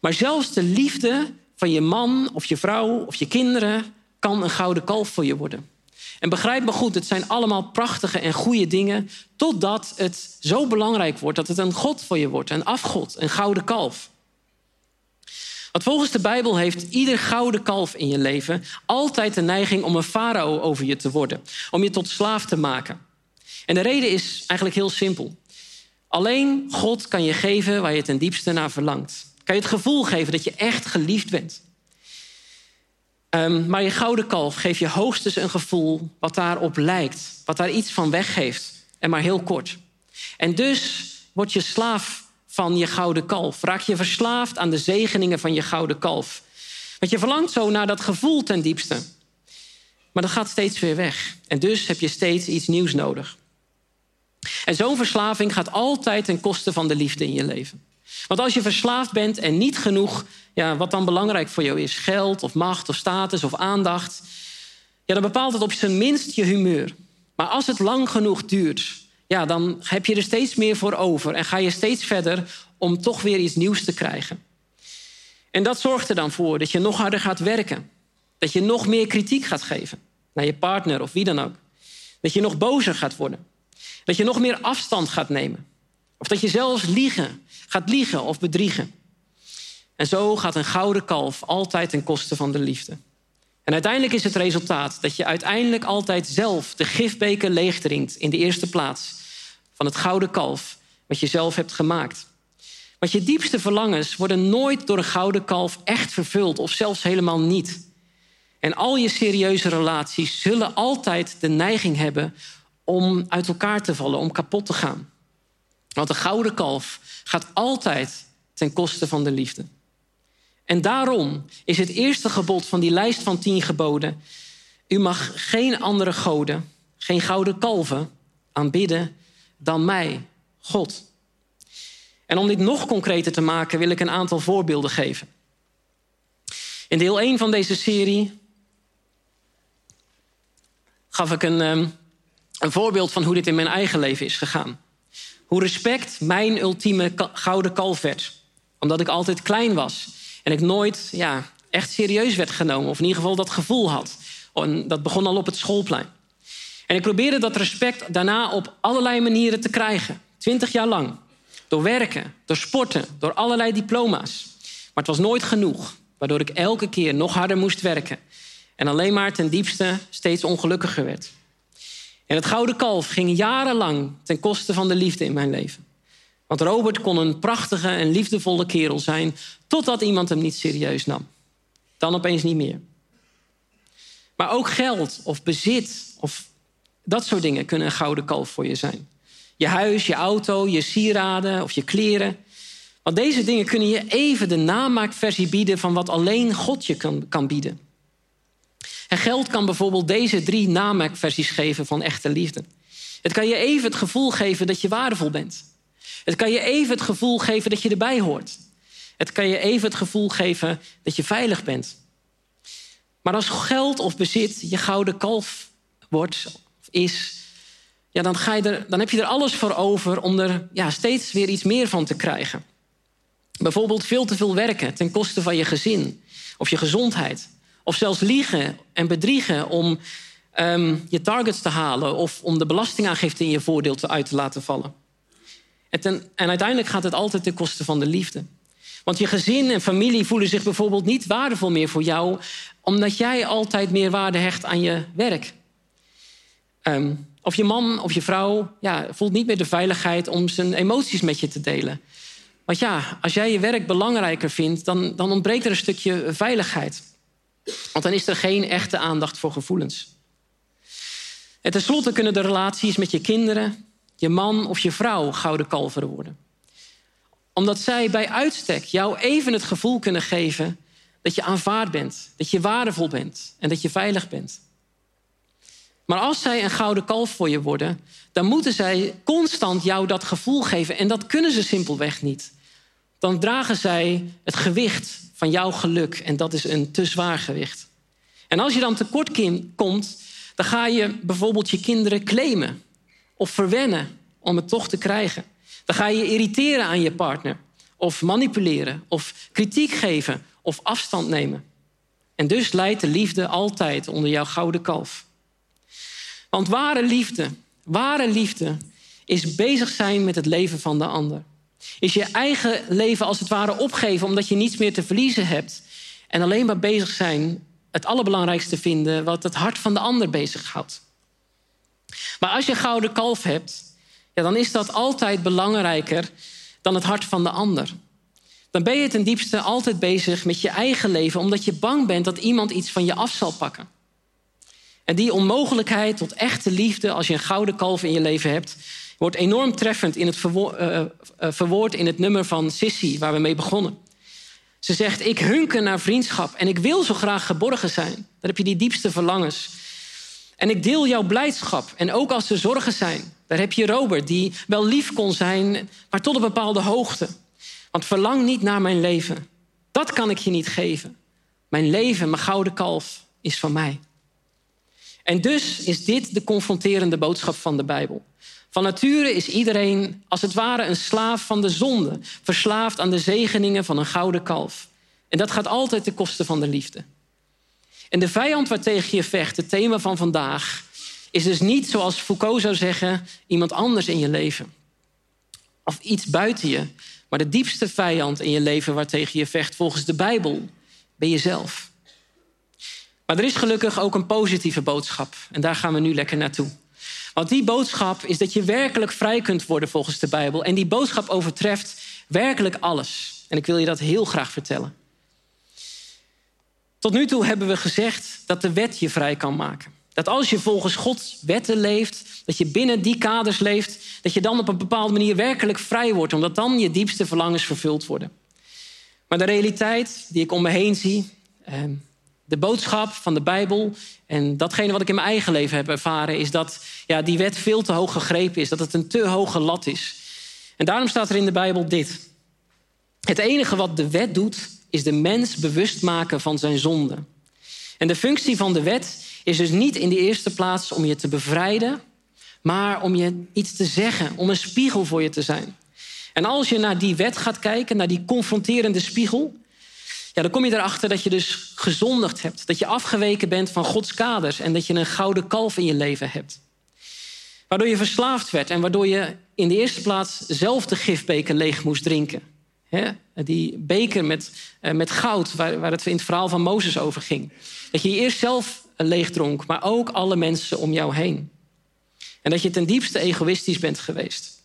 Maar zelfs de liefde van je man of je vrouw of je kinderen kan een gouden kalf voor je worden. En begrijp me goed, het zijn allemaal prachtige en goede dingen, totdat het zo belangrijk wordt dat het een God voor je wordt, een afgod, een gouden kalf. Want volgens de Bijbel heeft ieder gouden kalf in je leven altijd de neiging om een farao over je te worden, om je tot slaaf te maken. En de reden is eigenlijk heel simpel. Alleen God kan je geven waar je ten diepste naar verlangt. Kan je het gevoel geven dat je echt geliefd bent. Um, maar je gouden kalf geeft je hoogstens een gevoel wat daarop lijkt, wat daar iets van weggeeft, en maar heel kort. En dus word je slaaf van je gouden kalf. Raak je verslaafd aan de zegeningen van je gouden kalf. Want je verlangt zo naar dat gevoel ten diepste. Maar dat gaat steeds weer weg. En dus heb je steeds iets nieuws nodig. En zo'n verslaving gaat altijd ten koste van de liefde in je leven. Want als je verslaafd bent en niet genoeg, ja, wat dan belangrijk voor jou is, geld of macht of status of aandacht, ja, dan bepaalt het op zijn minst je humeur. Maar als het lang genoeg duurt, ja, dan heb je er steeds meer voor over en ga je steeds verder om toch weer iets nieuws te krijgen. En dat zorgt er dan voor dat je nog harder gaat werken. Dat je nog meer kritiek gaat geven naar je partner of wie dan ook. Dat je nog bozer gaat worden. Dat je nog meer afstand gaat nemen. Of dat je zelfs liegen, gaat liegen of bedriegen. En zo gaat een gouden kalf altijd ten koste van de liefde. En uiteindelijk is het resultaat dat je uiteindelijk altijd zelf de gifbeker leegdrinkt in de eerste plaats van het gouden kalf wat je zelf hebt gemaakt. Want je diepste verlangens worden nooit door een gouden kalf echt vervuld of zelfs helemaal niet. En al je serieuze relaties zullen altijd de neiging hebben om uit elkaar te vallen, om kapot te gaan. Want de gouden kalf gaat altijd ten koste van de liefde. En daarom is het eerste gebod van die lijst van tien geboden: U mag geen andere goden, geen gouden kalven aanbidden dan mij, God. En om dit nog concreter te maken, wil ik een aantal voorbeelden geven. In deel 1 van deze serie gaf ik een, ehm, een voorbeeld van hoe dit in mijn eigen leven is gegaan. Hoe respect mijn ultieme gouden kalf werd. Omdat ik altijd klein was en ik nooit ja, echt serieus werd genomen. Of in ieder geval dat gevoel had. En dat begon al op het schoolplein. En ik probeerde dat respect daarna op allerlei manieren te krijgen. Twintig jaar lang. Door werken, door sporten, door allerlei diploma's. Maar het was nooit genoeg. Waardoor ik elke keer nog harder moest werken. En alleen maar ten diepste steeds ongelukkiger werd. En het gouden kalf ging jarenlang ten koste van de liefde in mijn leven. Want Robert kon een prachtige en liefdevolle kerel zijn... totdat iemand hem niet serieus nam. Dan opeens niet meer. Maar ook geld of bezit of dat soort dingen kunnen een gouden kalf voor je zijn. Je huis, je auto, je sieraden of je kleren. Want deze dingen kunnen je even de namaakversie bieden van wat alleen God je kan, kan bieden. En geld kan bijvoorbeeld deze drie namaakversies geven van echte liefde. Het kan je even het gevoel geven dat je waardevol bent. Het kan je even het gevoel geven dat je erbij hoort. Het kan je even het gevoel geven dat je veilig bent. Maar als geld of bezit je gouden kalf wordt is, ja, dan, ga je er, dan heb je er alles voor over om er ja, steeds weer iets meer van te krijgen. Bijvoorbeeld veel te veel werken ten koste van je gezin of je gezondheid. Of zelfs liegen en bedriegen om ehm, je targets te halen of om de belastingaangifte in je voordeel te uit te laten vallen. En, uiteindelijk gaat het altijd ten koste van de liefde. Want je gezin en familie voelen zich bijvoorbeeld niet waardevol meer voor jou, omdat jij altijd meer waarde hecht aan je werk. Ehm, of je man of je vrouw ja, voelt niet meer de veiligheid om zijn emoties met je te delen. Want ja, als jij je werk belangrijker vindt, dan, dan ontbreekt er een stukje veiligheid. Want dan is er geen echte aandacht voor gevoelens. En tenslotte kunnen de relaties met je kinderen, je man of je vrouw gouden kalveren worden. Omdat zij bij uitstek jou even het gevoel kunnen geven dat je aanvaard bent, dat je waardevol bent en dat je veilig bent. Maar als zij een gouden kalf voor je worden, dan moeten zij constant jou dat gevoel geven. En dat kunnen ze simpelweg niet. Dan dragen zij het gewicht van jouw geluk. En dat is een te zwaar gewicht. En als je dan tekort komt, dan ga je bijvoorbeeld je kinderen claimen of verwennen om het toch te krijgen. Dan ga je irriteren aan je partner of manipuleren of kritiek geven of afstand nemen. En dus leidt de liefde altijd onder jouw gouden kalf. Want ware liefde, ware liefde is bezig zijn met het leven van de ander. Is je eigen leven als het ware opgeven omdat je niets meer te verliezen hebt. En alleen maar bezig zijn het allerbelangrijkste vinden wat het hart van de ander bezighoudt. Maar als je gouden kalf hebt, ja, dan is dat altijd belangrijker dan het hart van de ander. Dan ben je ten diepste altijd bezig met je eigen leven, omdat je bang bent dat iemand iets van je af zal pakken. En die onmogelijkheid tot echte liefde, als je een gouden kalf in je leven hebt, wordt enorm treffend in het verwo- eh, eh, verwoord in het nummer van Sissy, waar we mee begonnen. Ze zegt: Ik hunker naar vriendschap en ik wil zo graag geborgen zijn. Dan heb je die diepste verlangens. En ik deel jouw blijdschap. En ook als er zorgen zijn. Daar heb je Robert, die wel lief kon zijn, maar tot een bepaalde hoogte. Want verlang niet naar mijn leven. Dat kan ik je niet geven. Mijn leven, mijn gouden kalf, is van mij. En dus is dit de confronterende boodschap van de Bijbel. Van nature is iedereen als het ware een slaaf van de zonde, verslaafd aan de zegeningen van een gouden kalf. En dat gaat altijd ten koste van de liefde. En de vijand waartegen je vecht, het thema van vandaag, is dus niet zoals Foucault zou zeggen, iemand anders in je leven. Of iets buiten je. Maar de diepste vijand in je leven waartegen je vecht, volgens de Bijbel, ben jezelf. Maar er is gelukkig ook een positieve boodschap. En daar gaan we nu lekker naartoe. Want die boodschap is dat je werkelijk vrij kunt worden volgens de Bijbel. En die boodschap overtreft werkelijk alles. En ik wil je dat heel graag vertellen. Tot nu toe hebben we gezegd dat de wet je vrij kan maken. Dat als je volgens Gods wetten leeft, dat je binnen die kaders leeft, dat je dan op een bepaalde manier werkelijk vrij wordt, omdat dan je diepste verlangens vervuld worden. Maar de realiteit die ik om me heen zie, ehm, de boodschap van de Bijbel en datgene wat ik in mijn eigen leven heb ervaren, is dat ja, die wet veel te hoog gegrepen is, dat het een te hoge lat is. En daarom staat er in de Bijbel dit. Het enige wat de wet doet, is de mens bewust maken van zijn zonde. En de functie van de wet is dus niet in de eerste plaats om je te bevrijden, maar om je iets te zeggen, om een spiegel voor je te zijn. En als je naar die wet gaat kijken, naar die confronterende spiegel, ja, dan kom je erachter dat je dus gezondigd hebt. Dat je afgeweken bent van Gods kaders en dat je een gouden kalf in je leven hebt. Waardoor je verslaafd werd en waardoor je in de eerste plaats zelf de gifbeker leeg moest drinken. Die beker met, eh, met goud, waar, waar het in het verhaal van Mozes over ging. Dat je je eerst zelf leeg dronk, maar ook alle mensen om jou heen. En dat je ten diepste egoïstisch bent geweest.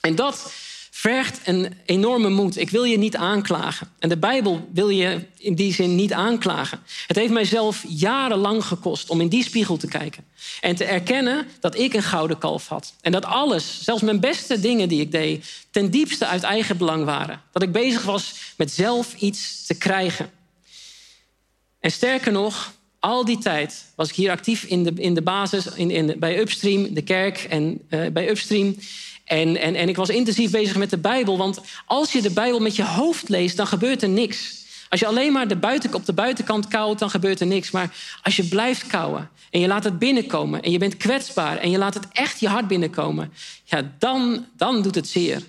En dat vergt een enorme moed. Ik wil je niet aanklagen. En de Bijbel wil je in die zin niet aanklagen. Het heeft mijzelf jarenlang gekost om in die spiegel te kijken. En te erkennen dat ik een gouden kalf had. En dat alles, zelfs mijn beste dingen die ik deed, ten diepste uit eigen belang waren. Dat ik bezig was met zelf iets te krijgen. En sterker nog, al die tijd was ik hier actief in de, in de basis, in, in, bij Upstream, de kerk en uh, bij Upstream. En, en, en ik was intensief bezig met de Bijbel. Want als je de Bijbel met je hoofd leest, dan gebeurt er niks. Als je alleen maar de buiten, op de buitenkant koudt, dan gebeurt er niks. Maar als je blijft kouwen en je laat het binnenkomen... en je bent kwetsbaar en je laat het echt je hart binnenkomen... ja, dan, dan doet het zeer.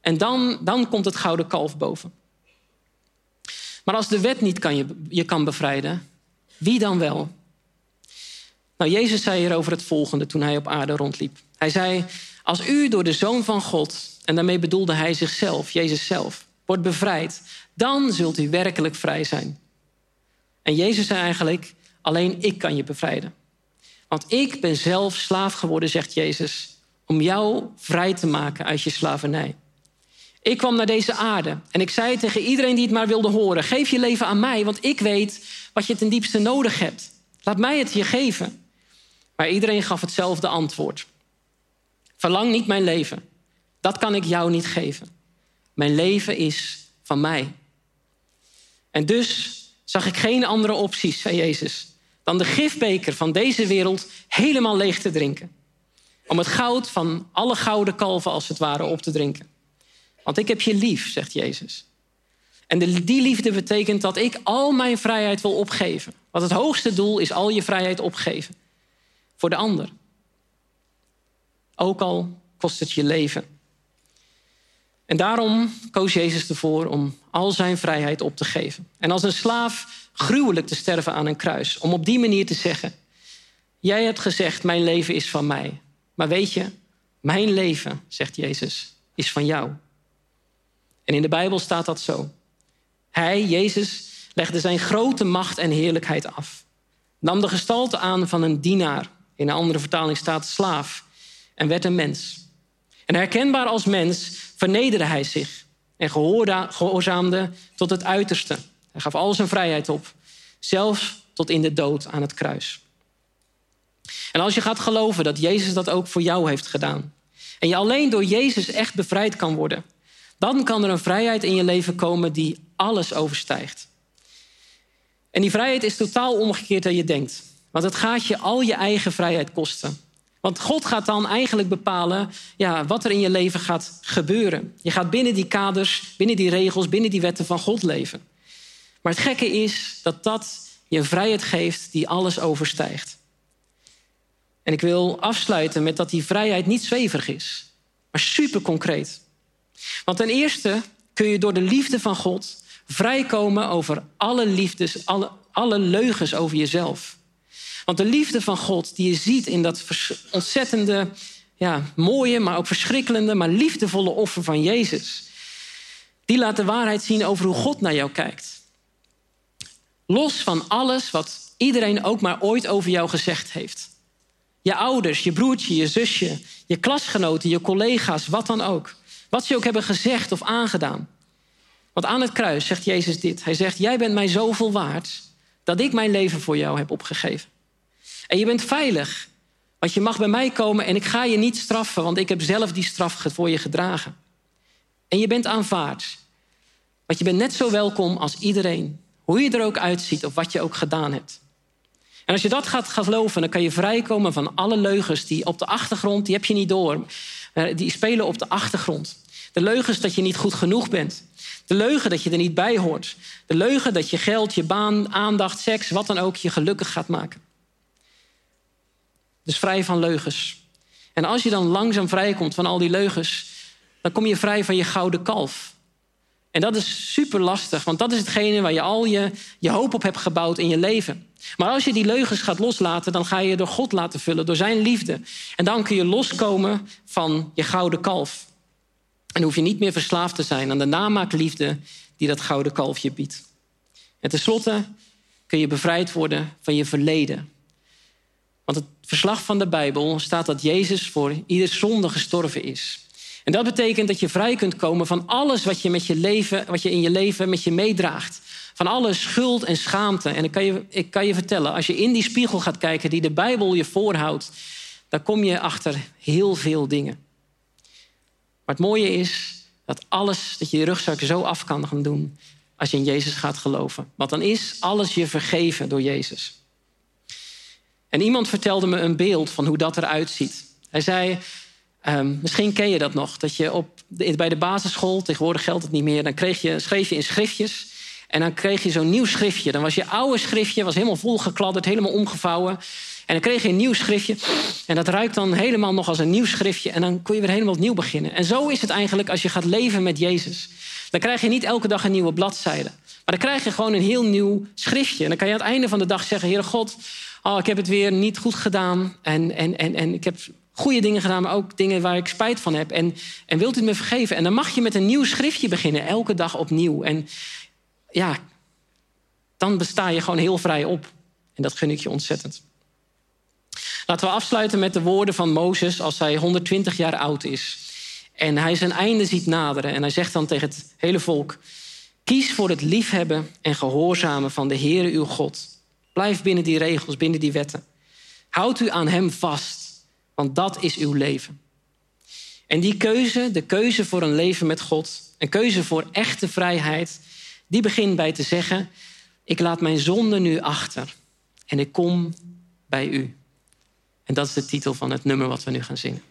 En dan, dan komt het gouden kalf boven. Maar als de wet niet kan je, je kan bevrijden, wie dan wel? Nou, Jezus zei hierover het volgende toen hij op aarde rondliep. Hij zei, als u door de Zoon van God, en daarmee bedoelde hij zichzelf, Jezus zelf, wordt bevrijd, dan zult u werkelijk vrij zijn. En Jezus zei eigenlijk, alleen ik kan je bevrijden. Want ik ben zelf slaaf geworden, zegt Jezus, om jou vrij te maken uit je slavernij. Ik kwam naar deze aarde en ik zei tegen iedereen die het maar wilde horen: geef je leven aan mij, want ik weet wat je ten diepste nodig hebt. Laat mij het je geven. Maar iedereen gaf hetzelfde antwoord. Verlang niet mijn leven. Dat kan ik jou niet geven. Mijn leven is van mij. En dus zag ik geen andere opties, zei Jezus, dan de gifbeker van deze wereld helemaal leeg te drinken. Om het goud van alle gouden kalven als het ware op te drinken. Want ik heb je lief, zegt Jezus. En die liefde betekent dat ik al mijn vrijheid wil opgeven. Want het hoogste doel is al je vrijheid opgeven. Voor de ander. Ook al kost het je leven. En daarom koos Jezus ervoor om al zijn vrijheid op te geven. En als een slaaf gruwelijk te sterven aan een kruis. Om op die manier te zeggen: Jij hebt gezegd, mijn leven is van mij. Maar weet je, mijn leven, zegt Jezus, is van jou. En in de Bijbel staat dat zo. Hij, Jezus, legde zijn grote macht en heerlijkheid af. Nam de gestalte aan van een dienaar. In een andere vertaling staat slaaf. En werd een mens. En herkenbaar als mens vernederde hij zich. En gehoorzaamde tot het uiterste. Hij gaf al zijn vrijheid op. Zelfs tot in de dood aan het kruis. En als je gaat geloven dat Jezus dat ook voor jou heeft gedaan. En je alleen door Jezus echt bevrijd kan worden dan kan er een vrijheid in je leven komen die alles overstijgt. En die vrijheid is totaal omgekeerd dan je denkt. Want het gaat je al je eigen vrijheid kosten. Want God gaat dan eigenlijk bepalen ja, wat er in je leven gaat gebeuren. Je gaat binnen die kaders, binnen die regels, binnen die wetten van God leven. Maar het gekke is dat dat je vrijheid geeft die alles overstijgt. En ik wil afsluiten met dat die vrijheid niet zweverig is, maar super concreet. Want ten eerste kun je door de liefde van God vrijkomen over alle liefdes, alle, alle leugens over jezelf. Want de liefde van God die je ziet in dat ontzettende, ja, mooie, maar ook verschrikkelende, maar liefdevolle offer van Jezus, die laat de waarheid zien over hoe God naar jou kijkt. Los van alles wat iedereen ook maar ooit over jou gezegd heeft. Je ouders, je broertje, je zusje, je klasgenoten, je collega's, wat dan ook. Wat ze ook hebben gezegd of aangedaan. Want aan het kruis zegt Jezus dit. Hij zegt, jij bent mij zoveel waard dat ik mijn leven voor jou heb opgegeven. En je bent veilig, want je mag bij mij komen en ik ga je niet straffen, want ik heb zelf die straf voor je gedragen. En je bent aanvaard, want je bent net zo welkom als iedereen, hoe je er ook uitziet of wat je ook gedaan hebt. En als je dat gaat geloven, dan kan je vrijkomen van alle leugens die op de achtergrond, die heb je niet door, die spelen op de achtergrond. De leugens dat je niet goed genoeg bent. De leugen dat je er niet bij hoort. De leugen dat je geld, je baan, aandacht, seks, wat dan ook je gelukkig gaat maken. Dus vrij van leugens. En als je dan langzaam vrijkomt van al die leugens, dan kom je vrij van je gouden kalf. En dat is super lastig, want dat is hetgene waar je al je, je hoop op hebt gebouwd in je leven. Maar als je die leugens gaat loslaten, dan ga je je door God laten vullen, door zijn liefde. En dan kun je loskomen van je gouden kalf. En hoef je niet meer verslaafd te zijn aan de namaakliefde die dat gouden kalfje biedt. En tenslotte kun je bevrijd worden van je verleden. Want het verslag van de Bijbel staat dat Jezus voor ieder zonde gestorven is. En dat betekent dat je vrij kunt komen van alles wat je, met je, leven, wat je in je leven met je meedraagt. Van alle schuld en schaamte. En ik kan, je, ik kan je vertellen, als je in die spiegel gaat kijken die de Bijbel je voorhoudt, dan kom je achter heel veel dingen. Maar het mooie is dat alles, dat je je rugzak zo af kan gaan doen als je in Jezus gaat geloven. Want dan is alles je vergeven door Jezus. En iemand vertelde me een beeld van hoe dat eruit ziet. Hij zei, ehm, misschien ken je dat nog, dat je op, bij de basisschool, tegenwoordig geldt het niet meer, dan kreeg je, schreef je in schriftjes en dan kreeg je zo'n nieuw schriftje. Dan was je oude schriftje was helemaal volgekladderd, helemaal omgevouwen. En dan kreeg je een nieuw schriftje. En dat ruikt dan helemaal nog als een nieuw schriftje. En dan kon je weer helemaal opnieuw beginnen. En zo is het eigenlijk als je gaat leven met Jezus. Dan krijg je niet elke dag een nieuwe bladzijde. Maar dan krijg je gewoon een heel nieuw schriftje. En dan kan je aan het einde van de dag zeggen... Heere God, oh, ik heb het weer niet goed gedaan. En, en, en, en ik heb goede dingen gedaan, maar ook dingen waar ik spijt van heb. En, en wilt u me vergeven? En dan mag je met een nieuw schriftje beginnen. Elke dag opnieuw. En ja, dan besta je gewoon heel vrij op. En dat gun ik je ontzettend. Laten we afsluiten met de woorden van Mozes als hij 120 jaar oud is. En hij zijn einde ziet naderen. En hij zegt dan tegen het hele volk: Kies voor het liefhebben en gehoorzamen van de Heere uw God. Blijf binnen die regels, binnen die wetten. Houd u aan hem vast, want dat is uw leven. En die keuze, de keuze voor een leven met God, een keuze voor echte vrijheid, die begint bij te zeggen: Ik laat mijn zonde nu achter en ik kom bij u. En dat is de titel van het nummer wat we nu gaan zingen.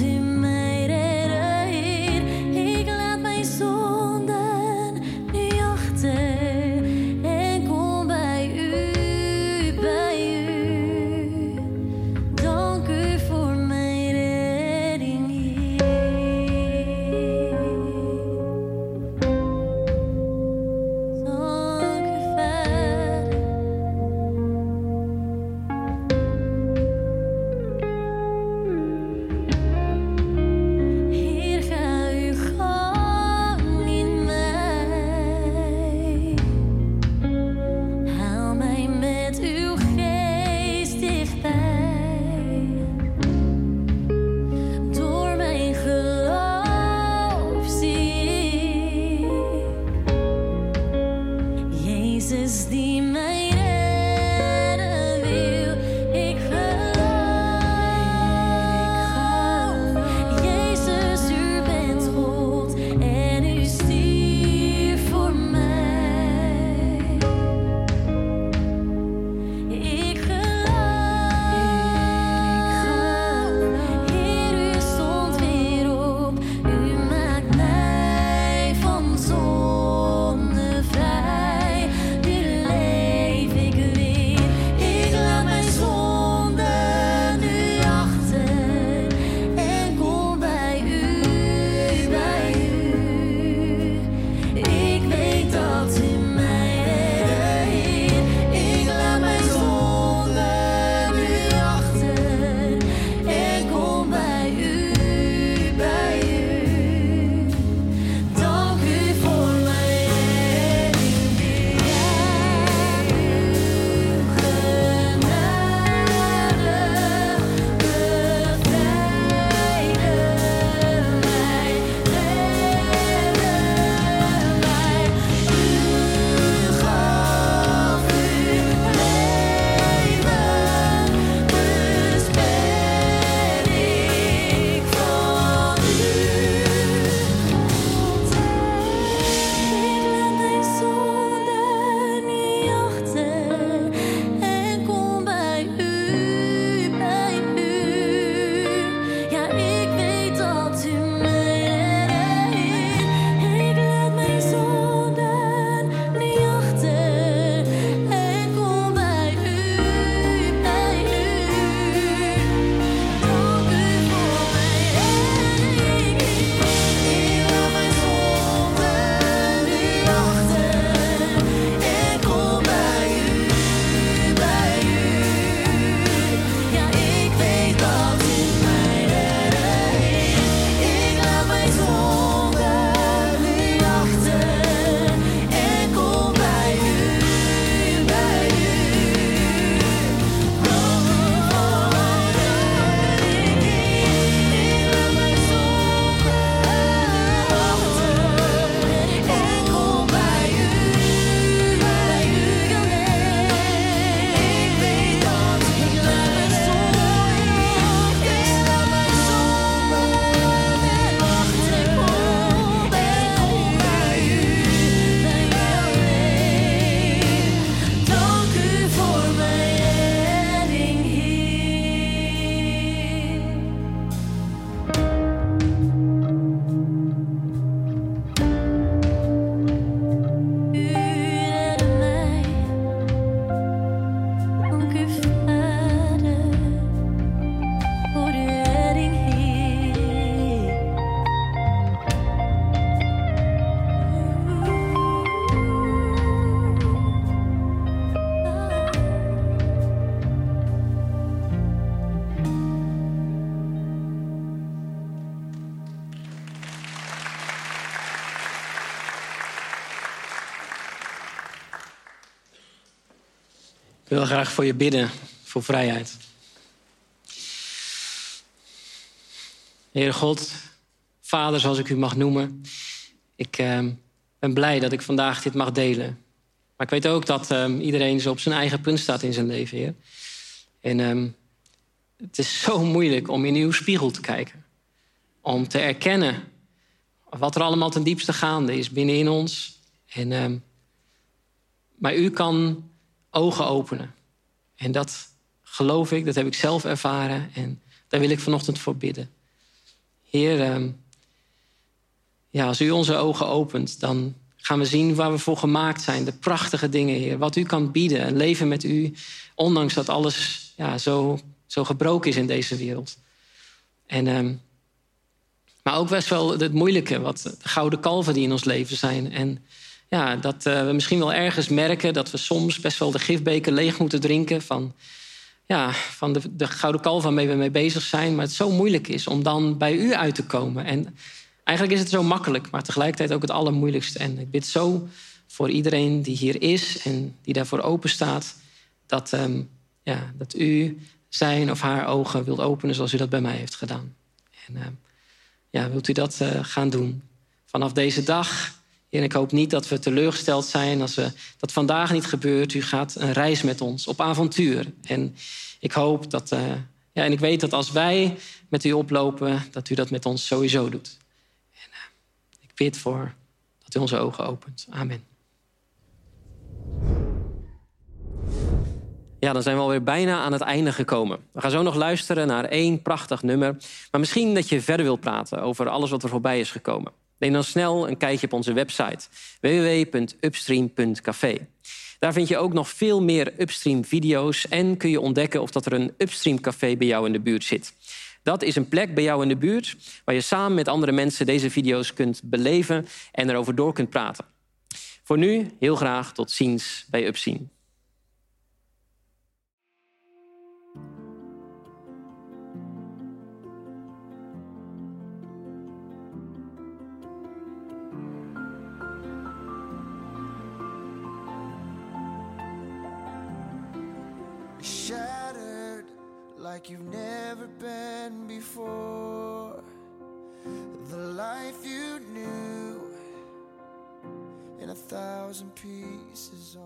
in Ik wil
graag voor je bidden, voor vrijheid. Heere God, Vader, zoals ik u mag noemen. Ik ehm, ben blij dat ik vandaag dit mag delen. Maar ik weet ook dat ehm, iedereen zo op zijn eigen punt staat in zijn leven, Heer. En ehm, het is zo moeilijk om in uw spiegel te kijken. Om te erkennen wat er allemaal ten diepste gaande is binnenin ons. En, maar u kan ogen openen. En dat geloof ik, dat heb ik zelf ervaren. En daar wil ik vanochtend voor bidden. Heer, ehm, ja, als u onze ogen opent, dan gaan we zien waar we voor gemaakt zijn. De prachtige dingen, Heer. Wat u kan bieden. Een leven met u, ondanks dat alles ja, zo, zo gebroken is in deze wereld. En, ehm, maar ook best wel het moeilijke, wat de gouden kalven die in ons leven zijn. En ja, dat eh, we misschien wel ergens merken dat we soms best wel de gifbeker leeg moeten drinken van, ja, van de, de gouden kalf waarmee we mee bezig zijn. Maar het zo moeilijk is om dan bij u uit te komen. En eigenlijk is het zo makkelijk, maar tegelijkertijd ook het allermoeilijkste. En ik bid zo voor iedereen die hier is en die daarvoor open staat, dat, ehm, ja, dat u zijn of haar ogen wilt openen zoals u dat bij mij heeft gedaan. En ehm, ja, wilt u dat eh, gaan doen? Vanaf deze dag En ik hoop niet dat we teleurgesteld zijn als we, dat vandaag niet gebeurt. U gaat een reis met ons op avontuur. En ik hoop dat, uh, ja, en ik weet dat als wij met u oplopen, dat u dat met ons sowieso doet. En uh, ik bid voor dat u onze ogen opent. Amen. Ja, dan zijn we alweer bijna aan het einde gekomen. We gaan zo nog luisteren naar één prachtig nummer. Maar misschien dat je verder wilt praten over alles wat er voorbij is gekomen. Neem dan snel een kijkje op onze website www.upstream.café. Daar vind je ook nog veel meer Upstream video's en kun je ontdekken of dat er een Upstream café bij jou in de buurt zit. Dat is een plek bij jou in de buurt waar je samen met andere mensen deze video's kunt beleven en erover door kunt praten. Voor nu heel graag tot ziens bij Upstream.
Like you've never been before. The life you knew in a thousand pieces.